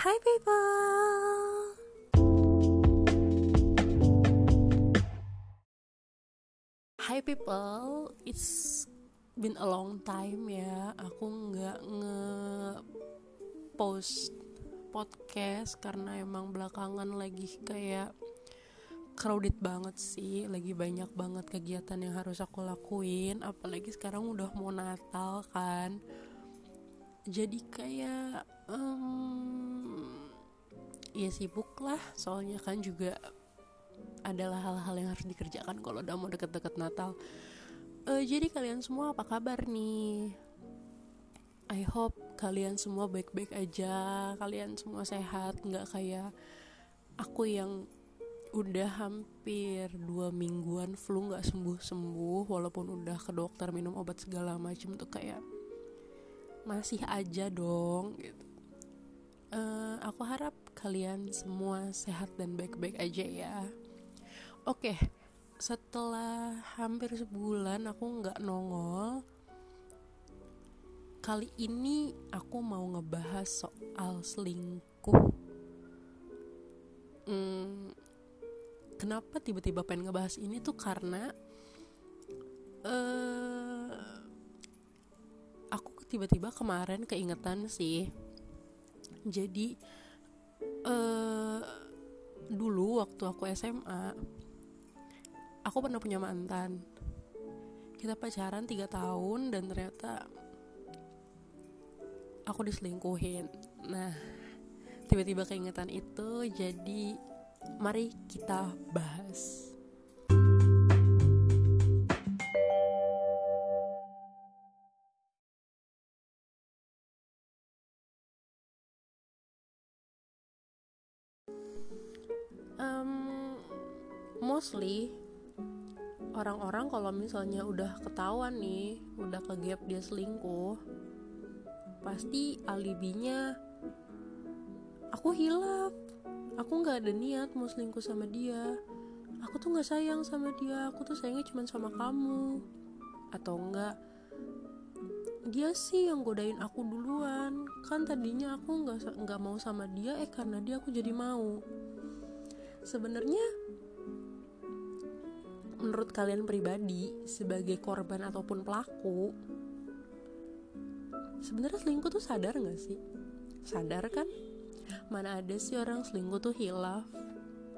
Hi people. Hi people, it's been a long time ya. Aku nggak nge post podcast karena emang belakangan lagi kayak crowded banget sih lagi banyak banget kegiatan yang harus aku lakuin apalagi sekarang udah mau Natal kan jadi kayak um, ya sibuk lah. Soalnya kan juga adalah hal-hal yang harus dikerjakan kalau udah mau deket-deket Natal. Uh, jadi kalian semua apa kabar nih? I hope kalian semua baik-baik aja. Kalian semua sehat. Nggak kayak aku yang udah hampir dua mingguan flu nggak sembuh sembuh walaupun udah ke dokter minum obat segala macam tuh kayak masih aja dong gitu. Uh, aku harap kalian semua sehat dan baik-baik aja ya. Oke setelah hampir sebulan aku nggak nongol kali ini aku mau ngebahas soal selingkuh. Hmm, kenapa tiba-tiba pengen ngebahas ini tuh karena uh, aku tiba-tiba kemarin keingetan sih. Jadi uh, dulu waktu aku SMA aku pernah punya mantan kita pacaran tiga tahun dan ternyata aku diselingkuhin nah tiba-tiba keingetan itu jadi mari kita bahas. Kalau misalnya udah ketahuan nih, udah ke gap dia selingkuh, pasti alibinya aku hilaf. Aku nggak ada niat mau selingkuh sama dia. Aku tuh nggak sayang sama dia. Aku tuh sayangnya cuma sama kamu. Atau enggak dia sih yang godain aku duluan. Kan tadinya aku nggak nggak mau sama dia eh karena dia aku jadi mau. Sebenarnya menurut kalian pribadi sebagai korban ataupun pelaku sebenarnya selingkuh tuh sadar nggak sih? Sadar kan? Mana ada sih orang selingkuh tuh hilaf.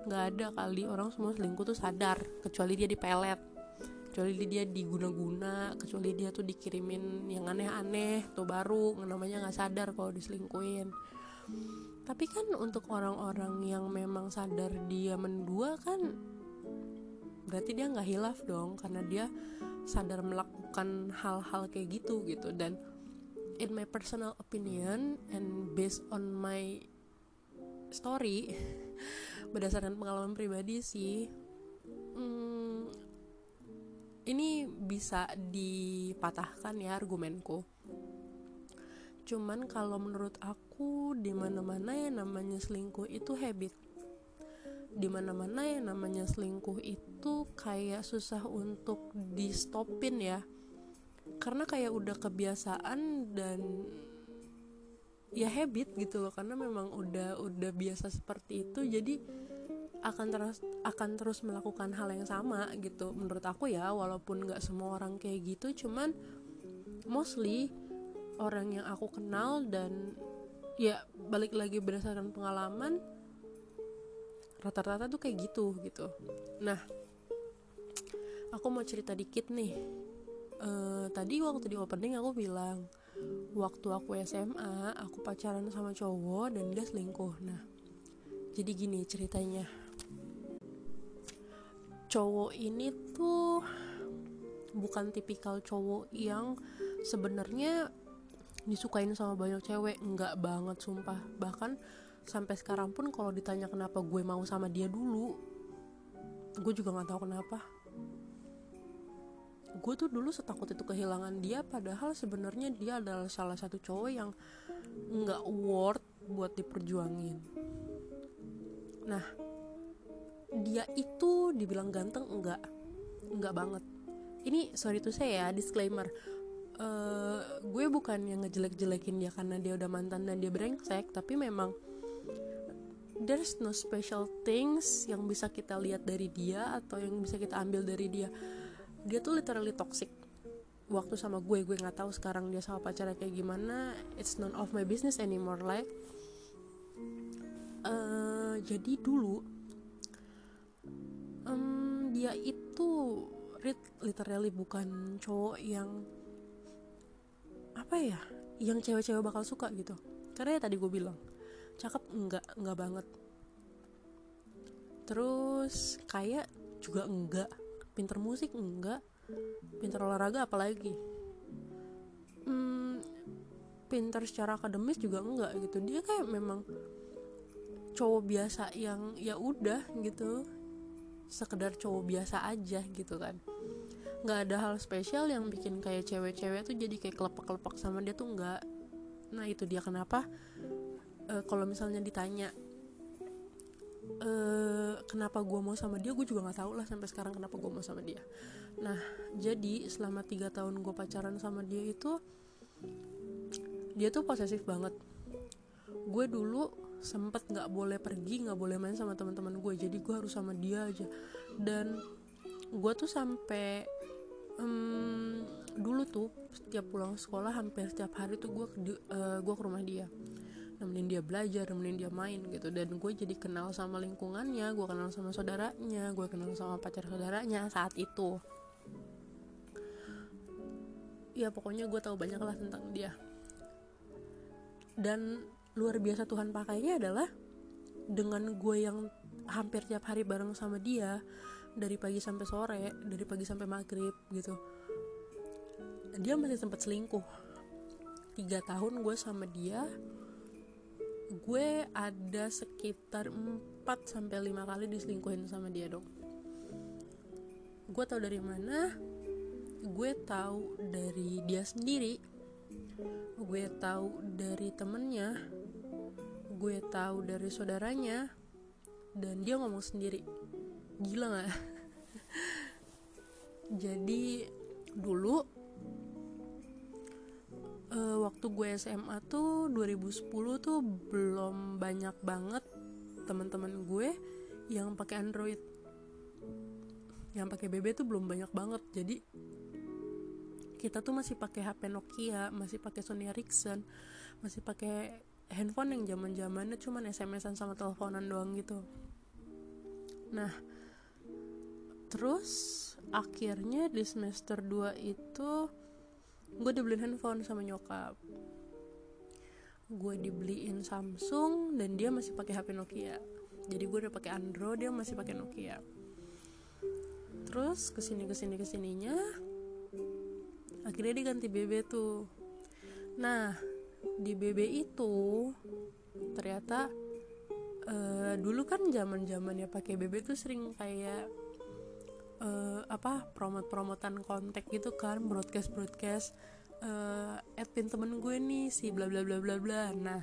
Nggak ada kali orang semua selingkuh tuh sadar kecuali dia dipelet kecuali dia diguna-guna kecuali dia tuh dikirimin yang aneh-aneh tuh baru namanya nggak sadar kalau diselingkuhin. Tapi kan untuk orang-orang yang memang sadar dia mendua kan berarti dia nggak hilaf dong karena dia sadar melakukan hal-hal kayak gitu gitu. Dan in my personal opinion and based on my story berdasarkan pengalaman pribadi sih hmm, ini bisa dipatahkan ya argumenku. Cuman kalau menurut aku di mana mana ya namanya selingkuh itu habit di mana mana ya namanya selingkuh itu kayak susah untuk di stopin ya. Karena kayak udah kebiasaan dan ya habit gitu loh karena memang udah udah biasa seperti itu jadi akan terus akan terus melakukan hal yang sama gitu. Menurut aku ya walaupun nggak semua orang kayak gitu cuman mostly orang yang aku kenal dan ya balik lagi berdasarkan pengalaman rata-rata tuh kayak gitu gitu. Nah aku mau cerita dikit nih. Uh, tadi waktu di opening aku bilang waktu aku SMA aku pacaran sama cowok dan dia selingkuh. Nah jadi gini ceritanya. Cowok ini tuh bukan tipikal cowok yang sebenarnya disukain sama banyak cewek enggak banget sumpah. Bahkan sampai sekarang pun kalau ditanya kenapa gue mau sama dia dulu gue juga nggak tahu kenapa. Gue tuh dulu setakut itu kehilangan dia padahal sebenarnya dia adalah salah satu cowok yang nggak worth buat diperjuangin. Nah dia itu dibilang ganteng enggak. Enggak banget. Ini sorry tuh saya ya disclaimer. Uh, gue bukan yang ngejelek-jelekin dia karena dia udah mantan dan dia brengsek tapi memang there's no special things yang bisa kita lihat dari dia atau yang bisa kita ambil dari dia. Dia tuh literally toxic. Waktu sama gue gue nggak tahu sekarang dia sama pacarnya kayak gimana. It's none of my business anymore like uh, jadi dulu um, dia itu literally bukan cowok yang apa ya yang cewek-cewek bakal suka gitu. Karena ya tadi gue bilang cakep enggak enggak banget. Terus kayak juga enggak. Pinter musik enggak. Pinter olahraga apalagi. Hmm, pinter secara akademis juga enggak gitu. Dia kayak memang cowok biasa yang ya udah gitu. Sekedar cowok biasa aja gitu kan. Nggak ada hal spesial yang bikin kayak cewek-cewek tuh jadi kayak kelepek-kelepek sama dia tuh nggak nah itu dia kenapa uh, kalau misalnya ditanya uh, kenapa gue mau sama dia gue juga nggak tahu lah sampai sekarang kenapa gue mau sama dia. Nah jadi selama tiga tahun gue pacaran sama dia itu dia tuh posesif banget. Gue dulu sempet nggak boleh pergi nggak boleh main sama teman-teman gue jadi gue harus sama dia aja. Dan gue tuh sampai um, dulu tuh setiap pulang sekolah hampir setiap hari tuh gue uh, gue ke rumah dia nemenin dia belajar nemenin dia main gitu. Dan gue jadi kenal sama lingkungannya gue kenal sama saudaranya gue kenal sama pacar saudaranya saat itu. Ya pokoknya gue tahu banyak lah tentang dia. Dan luar biasa Tuhan pakainya adalah dengan gue yang hampir tiap hari bareng sama dia dari pagi sampai sore dari pagi sampai maghrib gitu. Dia masih sempat selingkuh. Tiga tahun gue sama dia gue ada sekitar 4 sampai 5 kali diselingkuhin sama dia dong gue tahu dari mana gue tahu dari dia sendiri gue tahu dari temennya gue tahu dari saudaranya dan dia ngomong sendiri. Gila nggak? Jadi dulu uh, waktu gue SMA tuh 2010 tuh belum banyak banget teman-teman gue yang pakai Android. Yang pakai BB tuh belum banyak banget. Jadi kita tuh masih pakai HP Nokia masih pakai Sony Ericsson masih pakai handphone yang zaman zamannya cuman SMS-an sama teleponan doang gitu. Nah terus akhirnya di semester 2 itu gue dibeliin handphone sama nyokap. Gue dibeliin Samsung dan dia masih pakai HP Nokia. Jadi gue udah pakai Android dia masih pakai Nokia. Terus ke sini ke sini ke sininya akhirnya dia ganti BB tuh. Nah di BB itu ternyata uh, dulu kan zaman zaman ya pakai BB tuh sering kayak uh, apa promot-promotan kontak gitu kan broadcast broadcast uh, eh, admin temen gue nih si bla bla bla bla bla. Nah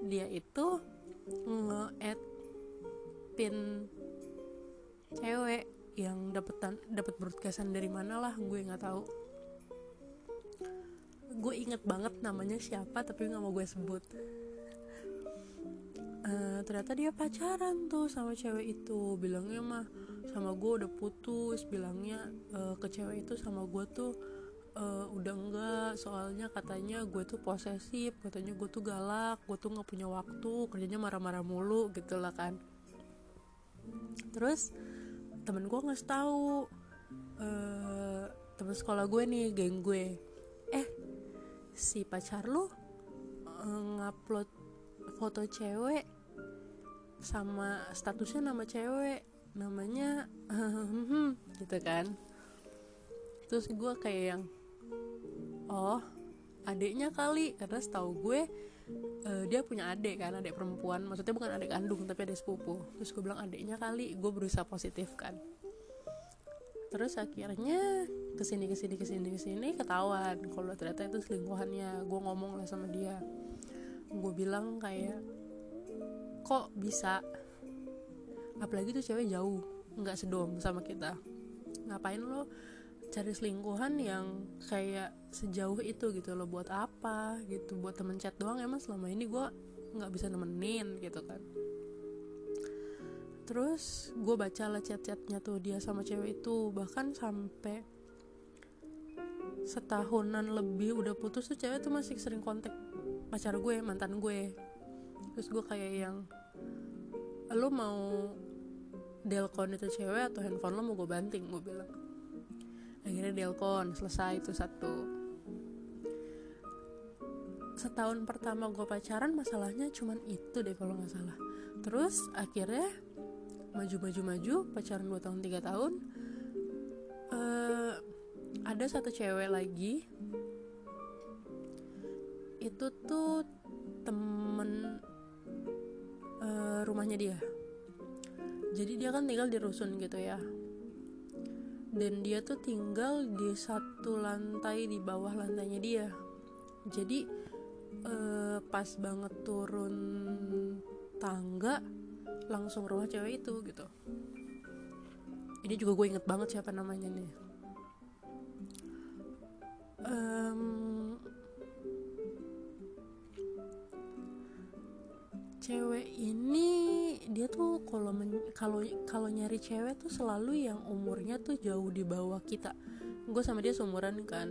dia itu nge-add pin cewek yang dapetan dapat broadcastan dari mana lah gue nggak tahu. Gue inget banget namanya siapa tapi nggak mau gue sebut. Uh, ternyata dia pacaran tuh sama cewek itu. Bilangnya mah sama gue udah putus bilangnya uh, ke cewek itu sama gue tuh uh, udah enggak. Soalnya katanya gue tuh posesif katanya gue tuh galak gue tuh nggak punya waktu kerjanya marah-marah mulu gitu lah kan. Terus temen gue nggak tahu uh, temen sekolah gue nih geng gue. Eh si pacar lu uh, ngupload foto cewek sama statusnya nama cewek namanya gitu kan. Terus gue kayak yang oh adiknya kali. Karena setahu gue uh, dia punya adik kan adik perempuan. Maksudnya bukan adik kandung tapi adik sepupu. Terus gue bilang adiknya kali. Gue berusaha positif kan. Terus akhirnya ke sini ke sini ke sini ke sini ketahuan kalau ternyata itu selingkuhannya. Gue ngomong lah sama dia. Gue bilang kayak kok bisa apalagi tuh cewek jauh. Nggak sedom sama kita. Ngapain lo cari selingkuhan yang kayak sejauh itu gitu lo buat apa gitu? Buat temen chat doang emang selama ini gue nggak bisa nemenin gitu kan. Terus gue baca lah chat-chatnya tuh dia sama cewek itu. Bahkan sampai setahunan lebih udah putus tuh cewek tuh masih sering kontak pacar gue mantan gue. Terus gue kayak yang lo mau delkon itu cewek atau handphone lo mau gue banting gue bilang. Akhirnya delkon selesai itu satu. Setahun pertama gue pacaran masalahnya cuman itu deh kalau nggak salah. Terus akhirnya maju-maju-maju pacaran 2 tahun 3 tahun uh, ada satu cewek lagi. Itu tuh temen uh, rumahnya dia jadi dia kan tinggal di rusun gitu ya. Dan dia tuh tinggal di satu lantai di bawah lantainya dia. Jadi uh, pas banget turun tangga langsung rumah cewek itu gitu. Ini juga gue inget banget siapa namanya nih. Um, cewek ini dia tuh kalau kalau kalau nyari cewek tuh selalu yang umurnya tuh jauh di bawah kita gue sama dia seumuran kan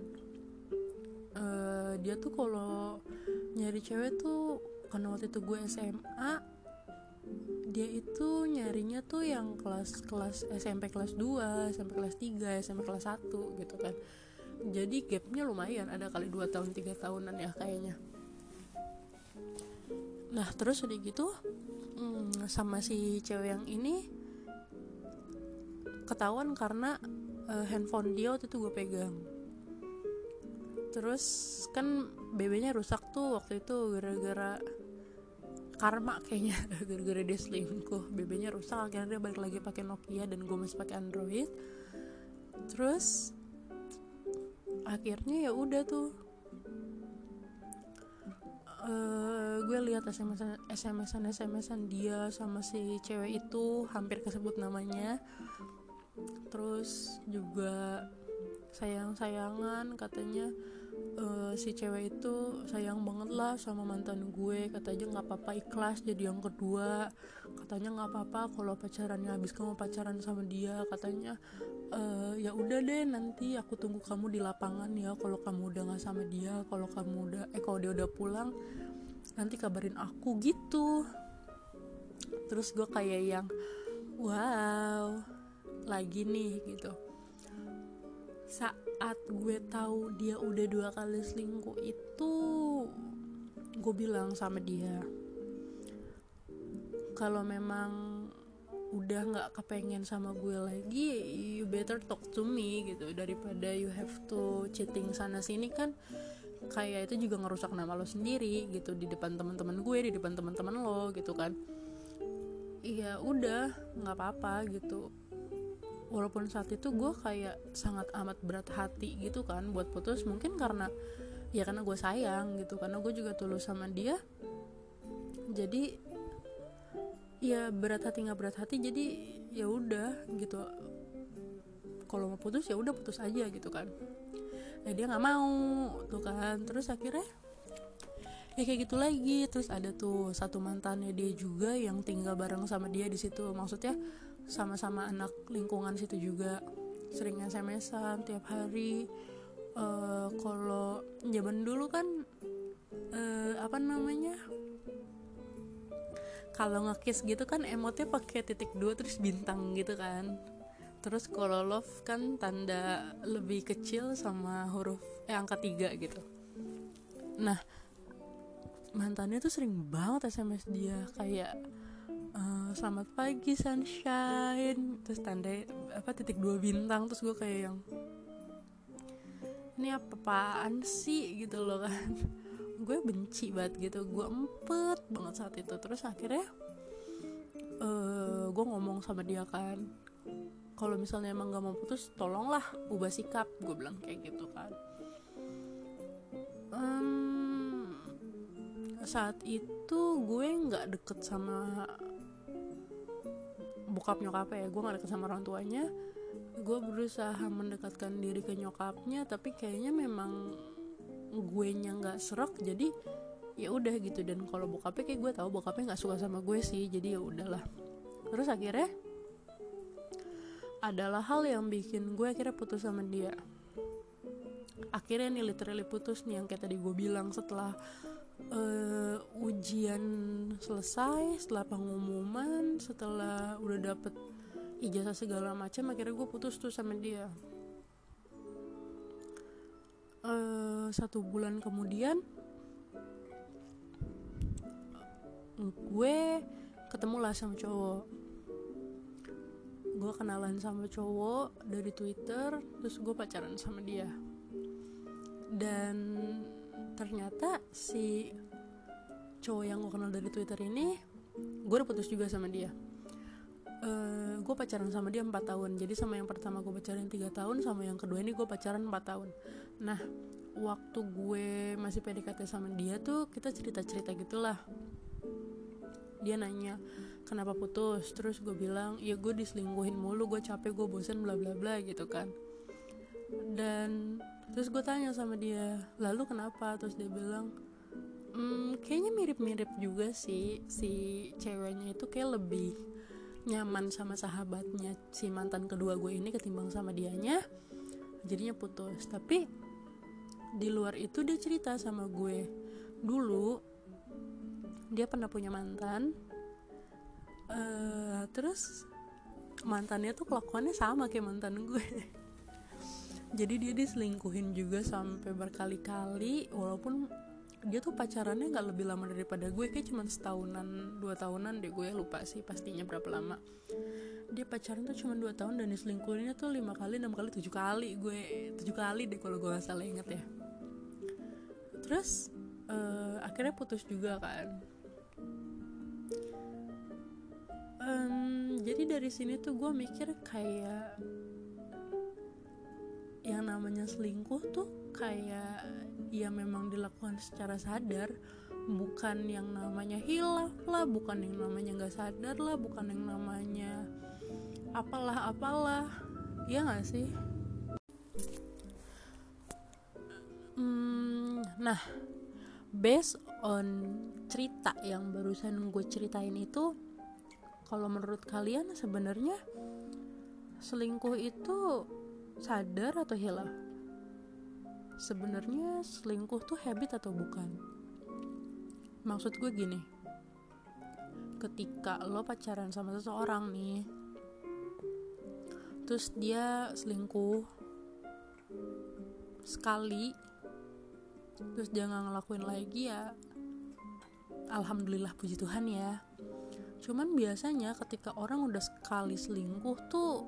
uh, dia tuh kalau nyari cewek tuh karena waktu itu gue SMA dia itu nyarinya tuh yang kelas kelas SMP kelas 2, SMP kelas 3, SMP kelas 1 gitu kan. Jadi gapnya lumayan ada kali 2 tahun 3 tahunan ya kayaknya. Nah terus udah gitu hmm, sama si cewek yang ini ketahuan karena uh, handphone dia waktu itu gue pegang. Terus kan BB-nya rusak tuh waktu itu gara-gara karma kayaknya gara-gara dia selingkuh. BB-nya rusak akhirnya dia balik lagi pakai Nokia dan gue masih pakai Android. Terus akhirnya ya udah tuh uh, gue lihat SMS SMS SMS dia sama si cewek itu hampir kesebut namanya. Terus juga sayang sayangan katanya uh, si cewek itu sayang banget lah sama mantan gue. Katanya nggak apa-apa ikhlas jadi yang kedua katanya nggak apa-apa kalau pacarannya habis kamu pacaran sama dia. Katanya uh, ya udah deh nanti aku tunggu kamu di lapangan ya kalau kamu udah nggak sama dia kalau kamu udah eh kalau dia udah pulang nanti kabarin aku gitu. Terus gue kayak yang wow lagi nih gitu. Saat gue tahu dia udah dua kali selingkuh itu gue bilang sama dia kalau memang udah nggak kepengen sama gue lagi you better talk to me gitu. Daripada you have to cheating sana sini kan kayak itu juga ngerusak nama lo sendiri gitu di depan teman-teman gue di depan teman-teman lo gitu kan. Iya udah nggak apa-apa gitu. Walaupun saat itu gue kayak sangat amat berat hati gitu kan buat putus mungkin karena ya karena gue sayang gitu karena gue juga tulus sama dia. Jadi ya berat hati nggak berat hati jadi ya udah gitu. Kalau mau putus ya udah putus aja gitu kan. Nah dia nggak mau tuh kan. Terus akhirnya ya kayak gitu lagi. Terus ada tuh satu mantannya dia juga yang tinggal bareng sama dia di situ. Maksudnya sama-sama anak lingkungan situ juga. Sering SMS-an tiap hari. Uh, kalau zaman dulu kan uh, apa namanya kalau ngekis gitu kan emotnya pakai titik dua terus bintang gitu kan. Terus kalau love kan tanda lebih kecil sama huruf eh angka tiga gitu. Nah mantannya tuh sering banget SMS dia kayak uh, selamat pagi sunshine. Terus tanda apa titik dua bintang. Terus gue kayak yang ini apa apaan sih? Gitu loh kan gue benci banget gitu. Gue empet banget saat itu. Terus akhirnya uh, gue ngomong sama dia kan kalau misalnya emang gak mau putus tolonglah ubah sikap gue bilang kayak gitu kan. Um, saat itu gue nggak deket sama bokap nyokapnya ya. Gue gak deket sama orang tuanya. Gue berusaha mendekatkan diri ke nyokapnya tapi kayaknya memang gue nya nggak serak jadi ya udah gitu. Dan kalau bokapnya kayak gue tahu bokapnya nggak suka sama gue sih jadi ya udahlah. Terus akhirnya adalah hal yang bikin gue akhirnya putus sama dia. Akhirnya nih literally putus nih yang kayak tadi gue bilang setelah uh, ujian selesai setelah pengumuman setelah udah dapet ijazah segala macam akhirnya gue putus tuh sama dia uh, satu bulan kemudian gue ketemu lah sama cowok. Gue kenalan sama cowok dari twitter terus gue pacaran sama dia. Dan ternyata si cowok yang gue kenal dari twitter ini gue udah putus juga sama dia uh, gue pacaran sama dia 4 tahun. Jadi sama yang pertama gue pacaran 3 tahun sama yang kedua ini gue pacaran 4 tahun. Nah waktu gue masih PDKT sama dia tuh kita cerita-cerita gitulah. Dia nanya kenapa putus? Terus gue bilang ya gue diselingkuhin mulu gue capek gue bosen bla bla bla gitu kan. Dan terus gue tanya sama dia lalu kenapa? Terus dia bilang hmm, kayaknya mirip-mirip juga sih si ceweknya itu kayak lebih nyaman sama sahabatnya si mantan kedua gue ini ketimbang sama dianya jadinya putus. Tapi di luar itu dia cerita sama gue. Dulu dia pernah punya mantan uh, terus mantannya tuh kelakuannya sama kayak mantan gue. Jadi dia diselingkuhin juga sampai berkali-kali walaupun dia tuh pacarannya nggak lebih lama daripada gue kayak cuma setahunan dua tahunan deh gue lupa sih pastinya berapa lama. Dia pacaran tuh cuma dua tahun dan diselingkuhinnya tuh lima kali enam kali tujuh kali gue tujuh kali deh kalau gue gak salah inget ya. Terus uh, akhirnya putus juga kan. Um, jadi dari sini tuh gue mikir kayak yang namanya selingkuh tuh kayak ya memang dilakukan secara sadar bukan yang namanya hilaf lah bukan yang namanya nggak sadar lah bukan yang namanya apalah apalah. Ya nggak sih? Hmm, nah based on cerita yang barusan gue ceritain itu kalau menurut kalian sebenarnya selingkuh itu sadar atau hilaf sebenarnya selingkuh tuh habit atau bukan? Maksud gue gini ketika lo pacaran sama seseorang nih terus dia selingkuh sekali terus dia nggak ngelakuin lagi ya alhamdulillah puji Tuhan ya. Cuman biasanya ketika orang udah sekali selingkuh tuh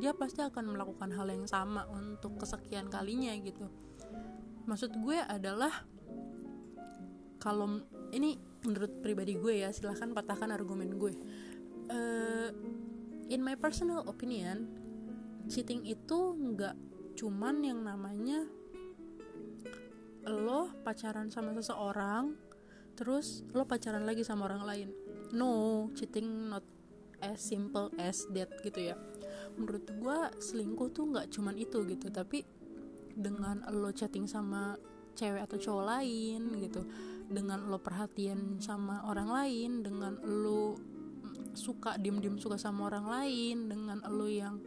dia pasti akan melakukan hal yang sama untuk kesekian kalinya gitu. Maksud gue adalah kalau ini menurut pribadi gue ya silahkan patahkan argumen gue. Uh, in my personal opinion cheating itu nggak cuman yang namanya lo pacaran sama seseorang terus lo pacaran lagi sama orang lain. No cheating not as simple as that gitu ya. Menurut gue selingkuh tuh nggak cuman itu gitu tapi dengan lo chatting sama cewek atau cowok lain gitu dengan lo perhatian sama orang lain dengan lo suka diem-diem suka sama orang lain dengan lo yang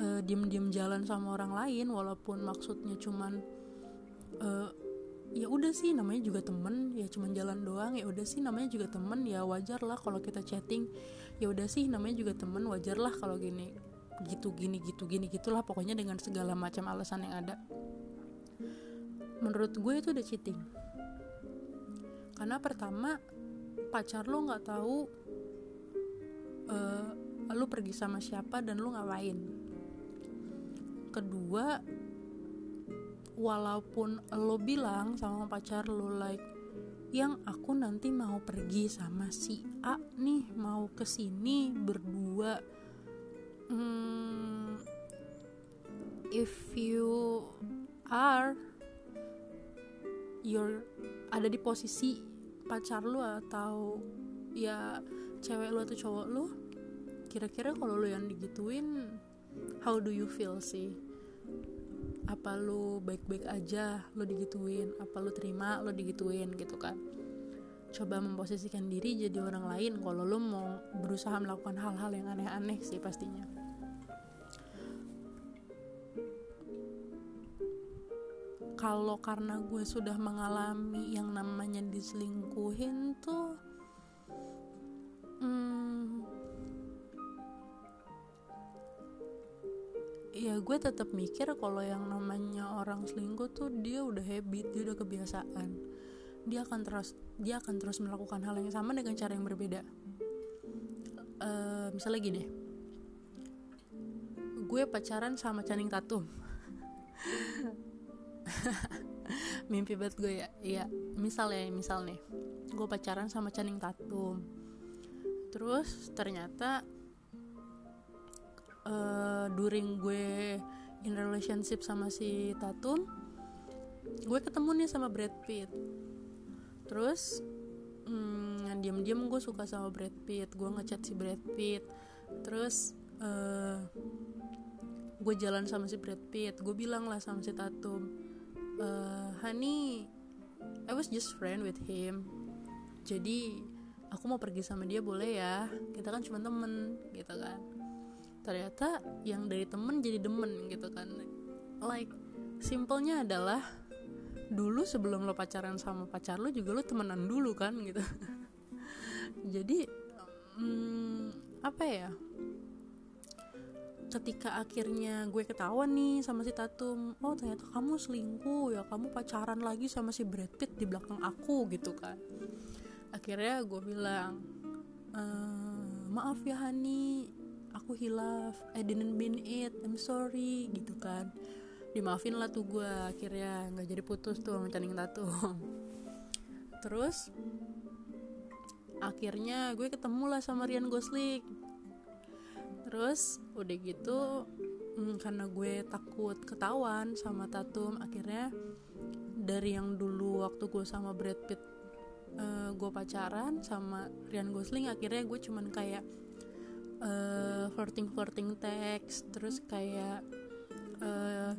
uh, diem-diem jalan sama orang lain walaupun maksudnya cuman uh, ya udah sih namanya juga temen ya cuman jalan doang ya udah sih namanya juga temen ya wajar lah kalau kita chatting ya udah sih namanya juga temen wajar lah kalau gini gitu gini gitu gini gitulah pokoknya dengan segala macam alasan yang ada. Menurut gue itu udah cheating. Karena pertama pacar lo nggak tahu uh, lo pergi sama siapa dan lo ngapain. Kedua walaupun lo bilang sama pacar lo like yang aku nanti mau pergi sama si A nih mau ke sini berdua. Hmm, if you are your ada di posisi pacar lu atau ya cewek lu atau cowok lu kira-kira kalau lu yang digituin how do you feel sih apa lu baik-baik aja lu digituin apa lu terima lu digituin gitu kan. Coba memposisikan diri jadi orang lain kalau lu mau berusaha melakukan hal-hal yang aneh-aneh sih pastinya. Kalau karena gue sudah mengalami yang namanya diselingkuhin tuh ya gue tetap mikir kalau yang namanya orang selingkuh tuh dia udah habit dia udah kebiasaan. Dia akan terus dia akan terus melakukan hal yang sama dengan cara yang berbeda. Uh, misalnya gini. Gue pacaran sama Channing Tatum. Mimpi banget gue ya. Iya misalnya misal nih. Gue pacaran sama Channing Tatum. Terus ternyata uh, during gue in relationship sama si Tatum gue ketemu nih sama Brad Pitt. Terus hmm, diam-diam gue suka sama Brad Pitt gue ngechat si Brad Pitt. Terus uh, gue jalan sama si Brad Pitt gue bilang lah sama si Tatum uh, honey I was just friend with him. Jadi aku mau pergi sama dia boleh ya? Kita kan cuma temen gitu kan ternyata yang dari temen jadi demen gitu kan. Like simpelnya adalah dulu sebelum lo pacaran sama pacar lo juga lo temenan dulu kan gitu. Jadi hmm, apa ya? Ketika akhirnya gue ketahuan nih sama si Tatum oh ternyata kamu selingkuh ya kamu pacaran lagi sama si Brad Pitt di belakang aku gitu kan. Akhirnya gue bilang e, maaf ya Hani aku hilaf I didn't mean it I'm sorry gitu kan. Dimaafin lah tuh gue akhirnya nggak jadi putus tuh sama Channing Tatum. Terus akhirnya gue ketemu lah sama Ryan Gosling. Terus udah gitu hmm, karena gue takut ketahuan sama Tatum akhirnya dari yang dulu waktu gue sama Brad Pitt uh, gue pacaran sama Ryan Gosling akhirnya gue cuman kayak uh, flirting flirting teks terus kayak uh,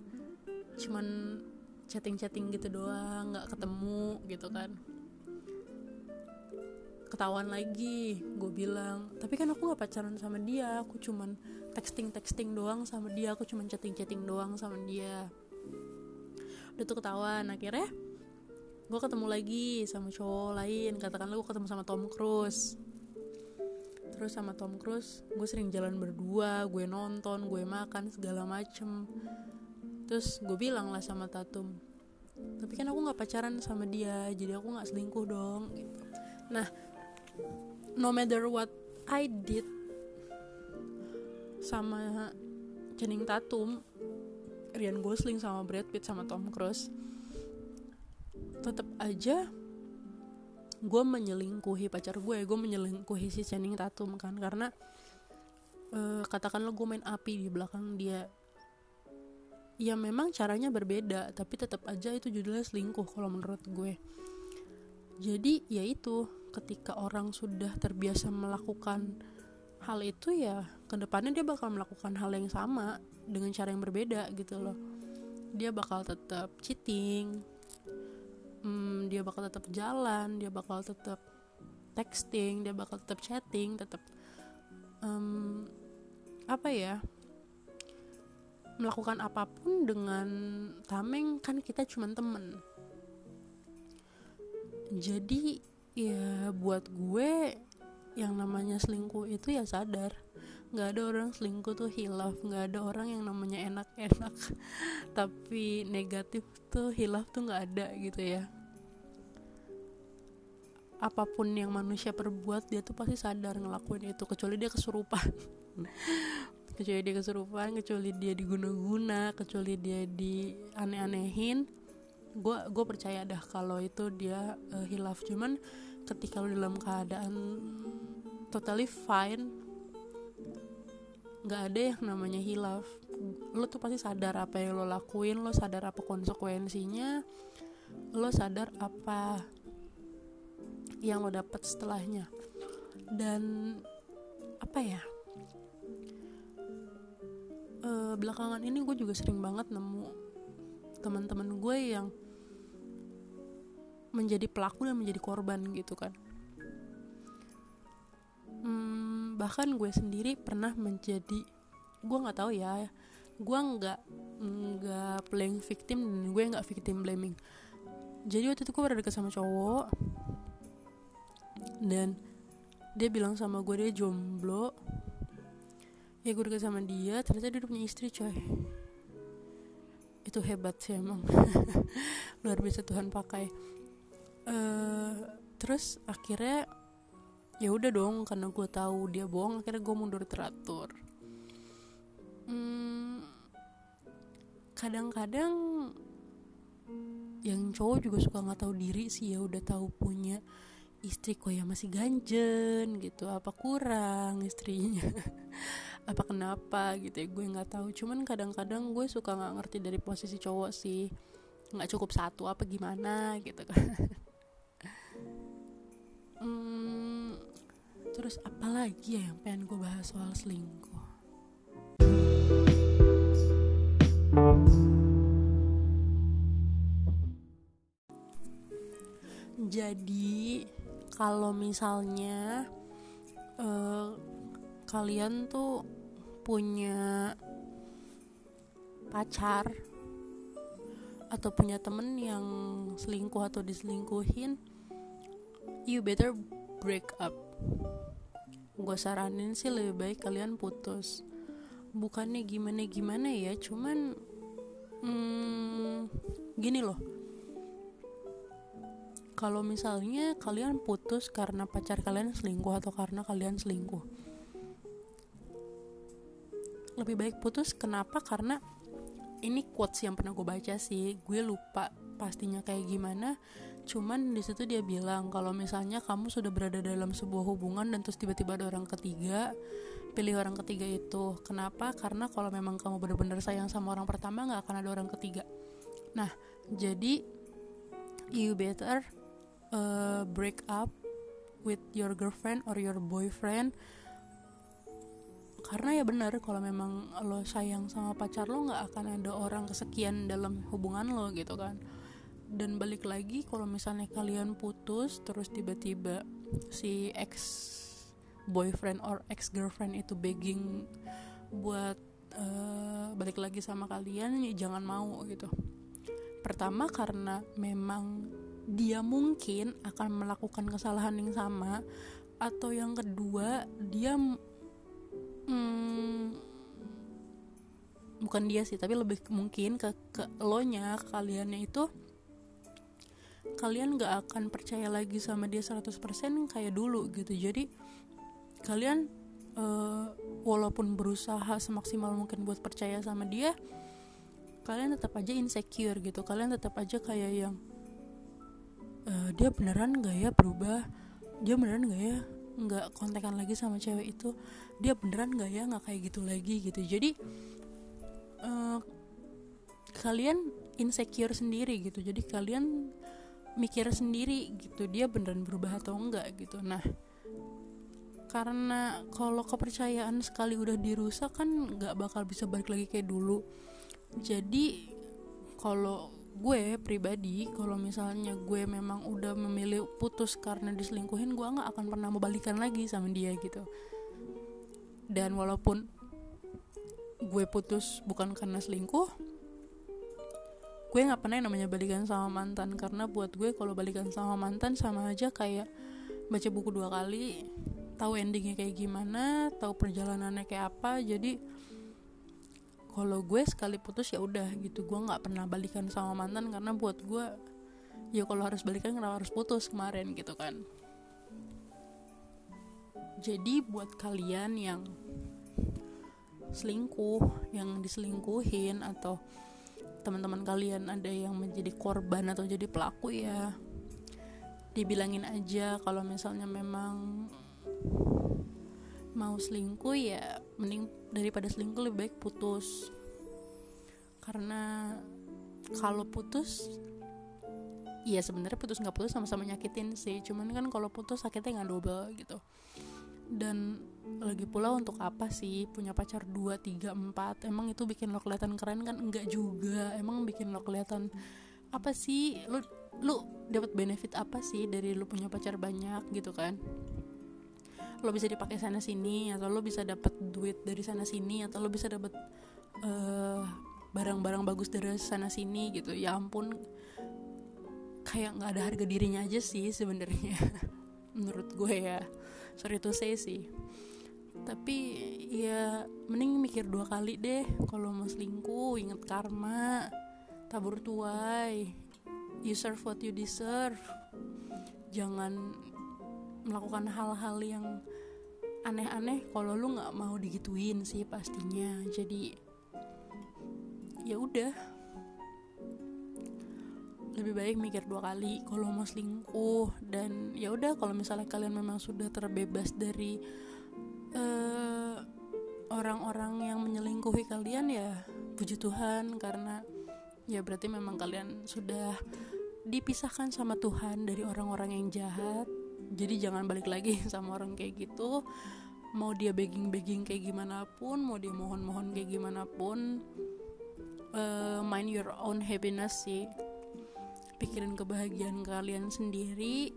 cuman chatting chatting gitu doang nggak ketemu gitu kan. Ketahuan lagi gue bilang. Tapi kan aku nggak pacaran sama dia aku cuman texting texting doang sama dia aku cuman chatting chatting doang sama dia. Udah tuh ketahuan akhirnya gue ketemu lagi sama cowok lain. Katakanlah gue ketemu sama Tom Cruise terus sama Tom Cruise gue sering jalan berdua gue nonton gue makan segala macem. Terus gue bilang lah sama Tatum tapi kan aku nggak pacaran sama dia jadi aku nggak selingkuh dong gitu. Nah no matter what I did sama Channing Tatum Ryan Gosling sama Brad Pitt sama Tom Cruise tetap aja gue menyelingkuhi pacar gue gue menyelingkuhi si Channing Tatum kan. Karena uh, katakanlah gue main api di belakang dia ya memang caranya berbeda tapi tetap aja itu judulnya selingkuh kalau menurut gue. Jadi ya itu ketika orang sudah terbiasa melakukan hal itu ya ke depannya dia bakal melakukan hal yang sama dengan cara yang berbeda gitu loh. Dia bakal tetap cheating hmm, dia bakal tetap jalan dia bakal tetap texting dia bakal tetap chatting tetap um, apa ya melakukan apa pun dengan tameng kan kita cuma temen. Jadi ya buat gue yang namanya selingkuh itu ya sadar nggak ada orang selingkuh tuh hilaf nggak ada orang yang namanya enak-enak. Tapi negatif tuh hilaf tuh nggak ada gitu ya. Apa pun yang manusia perbuat dia tuh pasti sadar ngelakuin itu kecuali dia kesurupan. Kecuali dia kesurupan kecuali dia diguna-guna kecuali dia di aneh-anehin gue gue percaya dah kalau itu dia uh, hilaf cuman ketika lo dalam keadaan totally fine nggak ada yang namanya hilaf. Lo tuh pasti sadar apa yang lo lakuin lo sadar apa konsekuensinya lo sadar apa yang lo dapat setelahnya. Dan apa ya? E, belakangan ini gue juga sering banget nemu teman-teman gue yang menjadi pelaku dan menjadi korban gitu kan. Hmm, bahkan gue sendiri pernah menjadi gue nggak tahu ya gue nggak nggak playing victim dan gue nggak victim blaming. Jadi waktu itu gue berada dekat sama cowok dan dia bilang sama gue dia jomblo. Ya gue dekat sama dia ternyata dia udah punya istri coy. Itu hebat sih emang. Luar biasa Tuhan pakai. Uh, terus akhirnya ya udah dong karena gue tahu dia bohong akhirnya gue mundur teratur. Hmm, kadang-kadang yang cowok juga suka nggak tahu diri sih ya udah tahu punya istri kok ya masih ganjen gitu apa kurang istrinya apa kenapa gitu ya gue nggak tahu. Cuman kadang-kadang gue suka nggak ngerti dari posisi cowok sih nggak cukup satu apa gimana gitu kan. Hmm, terus apa lagi ya yang pengen gue bahas soal selingkuh? Jadi kalau misalnya uh, kalian tuh punya pacar atau punya temen yang selingkuh atau diselingkuhin you better break up gue saranin sih lebih baik kalian putus. Bukannya gimana gimana ya cuman hmm, gini loh. Kalau misalnya kalian putus karena pacar kalian selingkuh atau karena kalian selingkuh lebih baik putus kenapa? Karena ini quotes yang pernah gue baca sih. Gue lupa pastinya kayak gimana cuman di situ dia bilang kalau misalnya kamu sudah berada dalam sebuah hubungan dan terus tiba-tiba ada orang ketiga pilih orang ketiga itu. Kenapa? Karena kalau memang kamu benar-benar sayang sama orang pertama nggak akan ada orang ketiga. Nah jadi you better uh, break up with your girlfriend or your boyfriend. Karena ya benar kalau memang lo sayang sama pacar lo nggak akan ada orang kesekian dalam hubungan lo gitu kan dan balik lagi kalau misalnya kalian putus terus tiba-tiba si ex boyfriend or ex girlfriend itu begging buat uh, balik lagi sama kalian ya jangan mau gitu. Pertama karena memang dia mungkin akan melakukan kesalahan yang sama atau yang kedua dia hmm, bukan dia sih tapi lebih mungkin ke ke lo nya kaliannya itu kalian gak akan percaya lagi sama dia 100% kayak dulu gitu. Jadi kalian uh, walaupun berusaha semaksimal mungkin buat percaya sama dia kalian tetap aja insecure gitu. Kalian tetap aja kayak yang uh, dia beneran gak ya berubah? Dia beneran gak ya nggak kontekan lagi sama cewek itu? Dia beneran nggak ya nggak kayak gitu lagi? Gitu. Jadi uh, kalian insecure sendiri gitu. Jadi kalian mikir sendiri gitu dia beneran berubah atau enggak gitu. Nah karena kalau kepercayaan sekali udah dirusak kan nggak bakal bisa balik lagi kayak dulu. Jadi kalau gue pribadi kalau misalnya gue memang udah memilih putus karena diselingkuhin gue nggak akan pernah mau balikan lagi sama dia gitu. Dan walaupun gue putus bukan karena selingkuh gue nggak pernah namanya balikan sama mantan karena buat gue kalau balikan sama mantan sama aja kayak baca buku dua kali tahu endingnya kayak gimana tahu perjalanannya kayak apa. Jadi kalau gue sekali putus ya udah gitu. Gue nggak pernah balikan sama mantan karena buat gue ya kalau harus balikan kenapa harus putus kemarin gitu kan. Jadi buat kalian yang selingkuh yang diselingkuhin atau teman-teman kalian ada yang menjadi korban atau jadi pelaku ya dibilangin aja kalau misalnya memang mau selingkuh ya mending daripada selingkuh lebih baik putus. Karena kalau putus ya sebenarnya putus nggak putus sama-sama nyakitin sih. Cuman kan kalau putus sakitnya nggak double gitu dan lagi pula untuk apa sih? Punya pacar 2, 3, 4 emang itu bikin lo kelihatan keren kan? Enggak juga. Emang bikin lo kelihatan apa sih? Lu lu dapat benefit apa sih dari lu punya pacar banyak gitu kan? Lo bisa dipakai sana sini atau lo bisa dapat duit dari sana sini atau lo bisa dapat uh, barang-barang bagus dari sana sini gitu. Ya ampun. Kayak nggak ada harga dirinya aja sih sebenarnya menurut gue ya sorry to say sih. Tapi ya mending mikir dua kali deh. Kalau mau selingkuh inget karma. Tabur tuai. You serve what you deserve. Jangan melakukan hal-hal yang aneh-aneh kalau lu nggak mau digituin sih pastinya. Jadi ya udah lebih baik mikir dua kali kalau mau selingkuh dan ya udah kalau misalnya kalian memang sudah terbebas dari eh, orang-orang yang menyelingkuhi kalian ya puji Tuhan karena ya berarti memang kalian sudah dipisahkan sama Tuhan dari orang-orang yang jahat. Jadi jangan balik lagi sama orang kayak gitu. Mau dia begging-begging kayak gimana pun mau dia mohon-mohon kayak gimana pun uh, mind your own happiness sih pikirin kebahagiaan kalian sendiri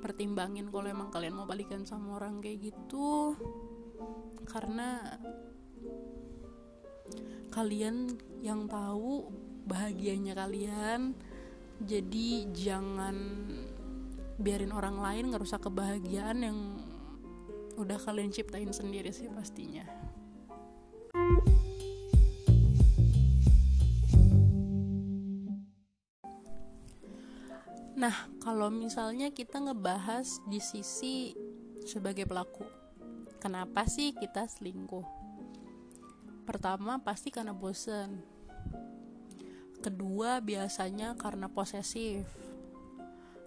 pertimbangin kalau emang kalian mau balikan sama orang kayak gitu. Karena kalian yang tahu bahagianya kalian jadi jangan biarin orang lain ngerusak kebahagiaan yang udah kalian ciptain sendiri sih pastinya Nah, kalau misalnya kita ngebahas di sisi sebagai pelaku, kenapa sih kita selingkuh? Pertama, pasti karena bosen. Kedua, biasanya karena posesif.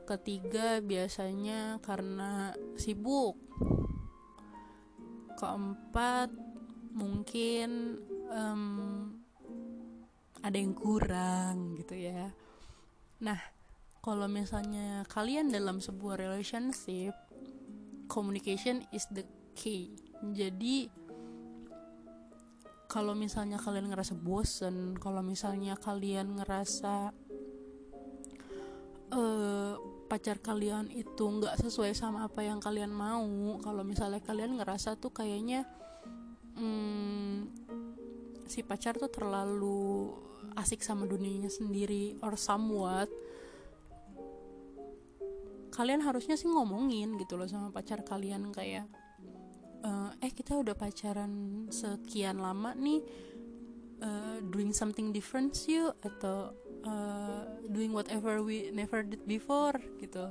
Ketiga, biasanya karena sibuk. Keempat, mungkin um, ada yang kurang gitu ya. Nah, kalau misalnya kalian dalam sebuah relationship communication is the key. Jadi kalau misalnya kalian ngerasa bosen kalau misalnya kalian ngerasa uh, pacar kalian itu nggak sesuai sama apa yang kalian mau kalau misalnya kalian ngerasa tuh kayaknya hmm, si pacar tuh terlalu asik sama dunianya sendiri or somewhat kalian harusnya sih ngomongin gitu loh sama pacar kalian kayak uh, eh kita udah pacaran sekian lama nih uh, doing something different yuk atau uh, doing whatever we never did before gitu.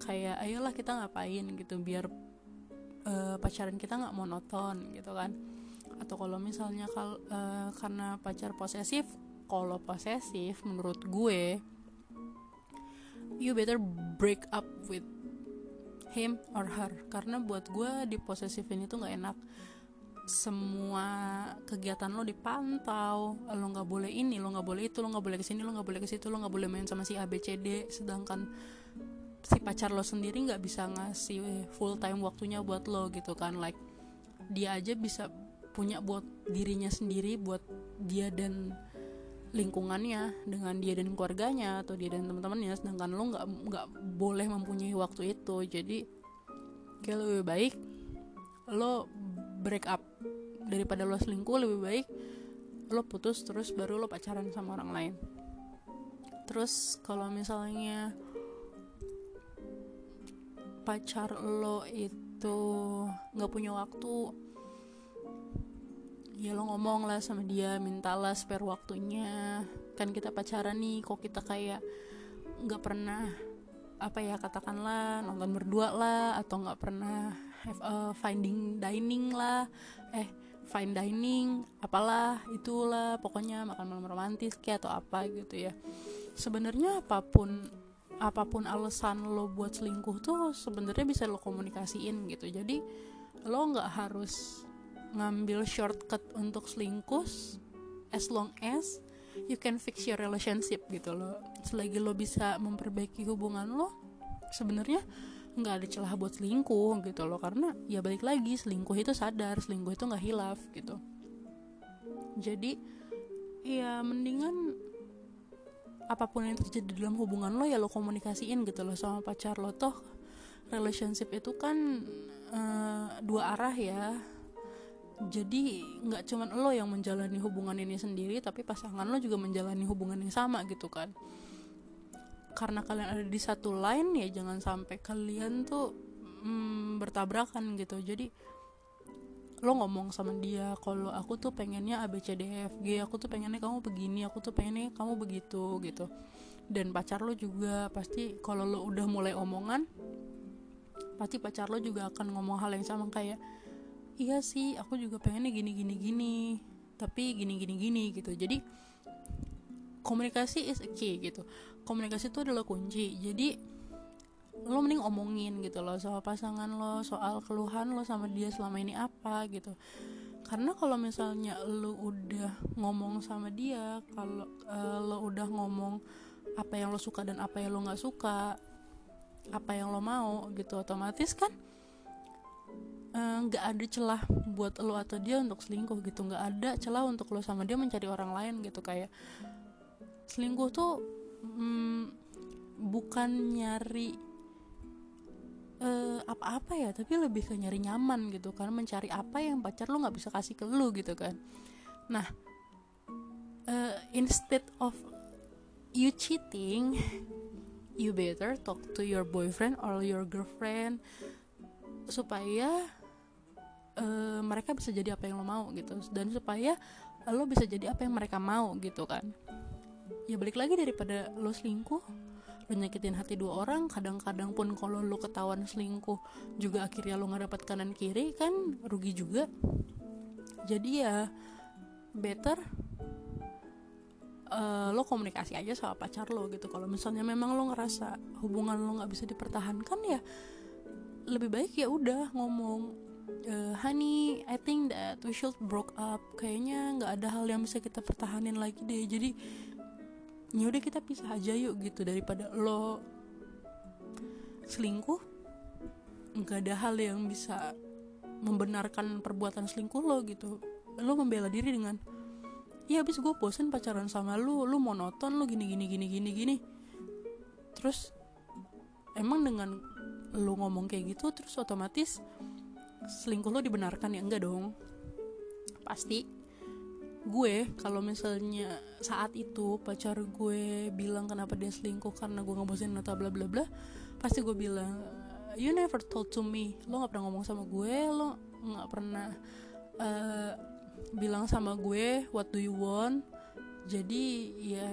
Kayak ayolah kita ngapain gitu biar uh, pacaran kita nggak monoton gitu kan. Atau kalau misalnya kal uh, karena pacar posesif kalau posesif menurut gue you better break up with him or her. Karena buat gue di posesifin itu nggak enak. Semua kegiatan lo dipantau. Lo nggak boleh ini lo nggak boleh itu lo nggak boleh ke sini lo nggak boleh ke situ lo nggak boleh main sama si ABCD sedangkan si pacar lo sendiri nggak bisa ngasih full time waktunya buat lo gitu kan. Like dia aja bisa punya buat dirinya sendiri buat dia dan lingkungannya dengan dia dan keluarganya atau dia dan teman-temannya sedangkan lo nggak nggak boleh mempunyai waktu itu. Jadi kayak lebih baik lo break up. Daripada lo selingkuh lebih baik lo putus terus baru lo pacaran sama orang lain. Terus kalau misalnya pacar lo itu nggak punya waktu ya lo ngomong lah sama dia mintalah spare waktunya. Kan kita pacaran nih kok kita kayak nggak pernah apa ya katakanlah nonton berdua lah atau nggak pernah have a finding dining lah. Eh fine dining apalah itulah pokoknya makan malam romantis kayak atau apa gitu ya. Sebenarnya apa pun apa pun alasan lo buat selingkuh tuh sebenarnya bisa lo komunikasiin gitu. Jadi lo nggak harus ngambil shortcut untuk selingkuh as long as you can fix your relationship gitu loh. Selagi lo bisa memperbaiki hubungan lo sebenarnya nggak ada celah buat selingkuh gitu loh. Karena ya balik lagi selingkuh itu sadar selingkuh itu nggak hilaf gitu. Jadi ya mendingan apa pun yang terjadi dalam hubungan lo ya lo komunikasiin gitu loh sama pacar lo. Toh relationship itu kan uh, dua arah ya jadi nggak cuman lo yang menjalani hubungan ini sendiri tapi pasangan lo juga menjalani hubungan yang sama gitu kan. Karena kalian ada di satu line ya jangan sampai kalian tuh hmm, bertabrakan gitu. Jadi lo ngomong sama dia kalau aku tuh pengennya A B C D E aku tuh pengennya kamu begini aku tuh pengennya kamu begitu gitu. Dan pacar lo juga pasti kalau lo udah mulai omongan pasti pacar lo juga akan ngomong hal yang sama kayak iya sih aku juga pengennya gini gini gini. Tapi gini gini gini gitu. Jadi komunikasi is a key gitu. Komunikasi itu adalah kunci. Jadi lo mending omongin gitu loh soal pasangan lo soal keluhan lo sama dia selama ini apa gitu. Karena kalau misalnya lo udah ngomong sama dia kalau uh, lo udah ngomong apa yang lo suka dan apa yang lo nggak suka apa yang lo mau gitu otomatis kan nggak uh, ada celah buat lo atau dia untuk selingkuh gitu. Nggak ada celah untuk lo sama dia mencari orang lain gitu. Kayak selingkuh tuh hmm, bukan nyari apa apa-apa ya tapi lebih ke nyari nyaman gitu. Kan mencari apa yang pacar lo nggak bisa kasih ke lo gitu kan. Nah uh, instead of you cheating you better talk to your boyfriend or your girlfriend supaya uh, mereka bisa jadi apa yang lo mau gitu. Dan supaya lo bisa jadi apa yang mereka mau gitu kan. Ya balik lagi daripada lo selingkuh lu nyakitin hati dua orang kadang-kadang pun kalau lu ketahuan selingkuh juga akhirnya lu nggak dapat kanan kiri kan rugi juga. Jadi ya better uh, lo komunikasi aja sama pacar lo gitu. Kalau misalnya memang lo ngerasa hubungan lo nggak bisa dipertahankan ya lebih baik ya udah ngomong uh, honey I think that we should broke up. Kayaknya nggak ada hal yang bisa kita pertahanin lagi deh. Jadi ya udah kita pisah aja yuk gitu. Daripada lo selingkuh nggak ada hal yang bisa membenarkan perbuatan selingkuh lo gitu. Lo membela diri dengan ya abis gue bosen pacaran sama lu lu monoton lu gini gini gini gini gini. Terus emang dengan lu ngomong kayak gitu terus otomatis selingkuh lo dibenarkan ya? Enggak dong. Pasti. Gue kalau misalnya saat itu pacar gue bilang kenapa dia selingkuh karena gue ngebosin atau bla bla bla pasti gue bilang you never told to me. Lo nggak pernah ngomong sama gue lo nggak pernah uh, bilang sama gue what do you want? Jadi ya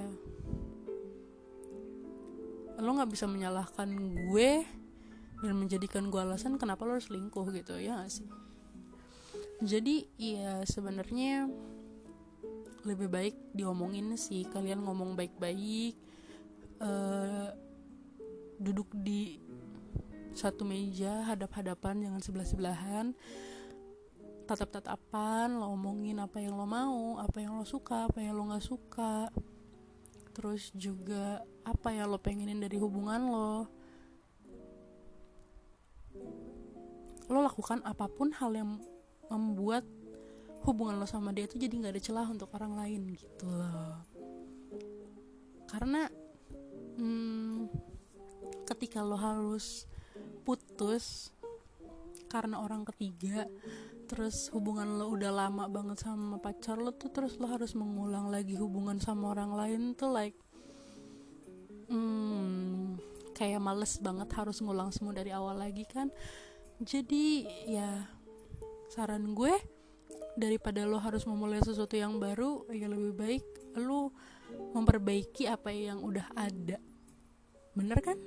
lo nggak bisa menyalahkan gue dan menjadikan gue alasan kenapa lo harus selingkuh gitu ya gak sih? Jadi ya sebenarnya lebih baik diomongin sih kalian ngomong baik-baik uh, duduk di satu meja hadap-hadapan jangan sebelah-sebelahan tatap-tatapan lo omongin apa yang lo mau apa yang lo suka apa yang lo nggak suka. Terus juga apa yang lo pengenin dari hubungan lo lo lakukan apa pun hal yang membuat hubungan lo sama dia itu jadi nggak ada celah untuk orang lain gitu loh. Karena hmm, ketika lo harus putus karena orang ketiga terus hubungan lo udah lama banget sama pacar lo tuh terus lo harus mengulang lagi hubungan sama orang lain tuh like hmm, kayak males banget harus ngulang semua dari awal lagi kan. Jadi ya saran gue daripada lo harus memulai sesuatu yang baru ya lebih baik lo memperbaiki apa yang udah ada. Bener kan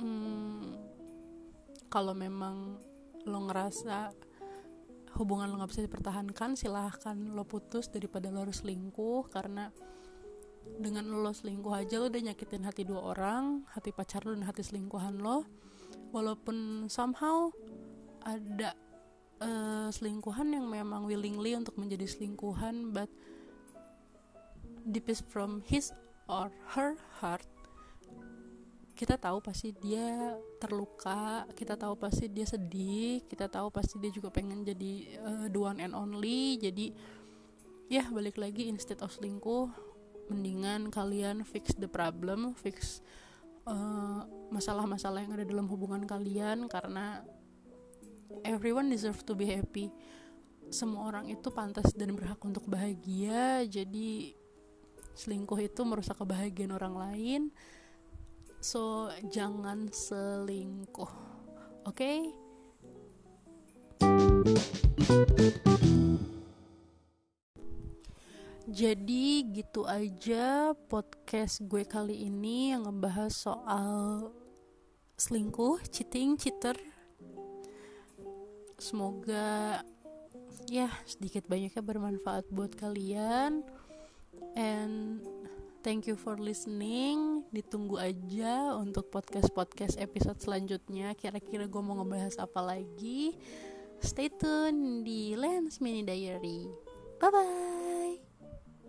hmm, kalau memang lo ngerasa hubungan lo nggak bisa dipertahankan silahkan lo putus daripada lo harus selingkuh karena dengan lo selingkuh aja lo udah nyakitin hati dua orang hati pacar lo dan hati selingkuhan lo. Walaupun somehow ada uh, selingkuhan yang memang willingly untuk menjadi selingkuhan but deepest from his or her heart kita tahu pasti dia terluka kita tahu pasti dia sedih kita tahu pasti dia juga pengen jadi uh, the one and only. Jadi ya balik lagi instead of selingkuh mendingan kalian fix the problem fix masalah masalah-masalah yang ada dalam hubungan kalian karena everyone deserve to be happy. Semua orang itu pantas dan berhak untuk bahagia. Jadi selingkuh itu merusak kebahagiaan orang lain so jangan selingkuh oke okay? Jadi gitu aja podcast gue kali ini yang ngebahas soal selingkuh, cheating, cheater. Semoga ya sedikit banyaknya bermanfaat buat kalian. And Thank you for listening. Ditunggu aja untuk podcast-podcast episode selanjutnya. Kira-kira gue mau ngebahas apa lagi? Stay tune di Lens Mini Diary. Bye bye.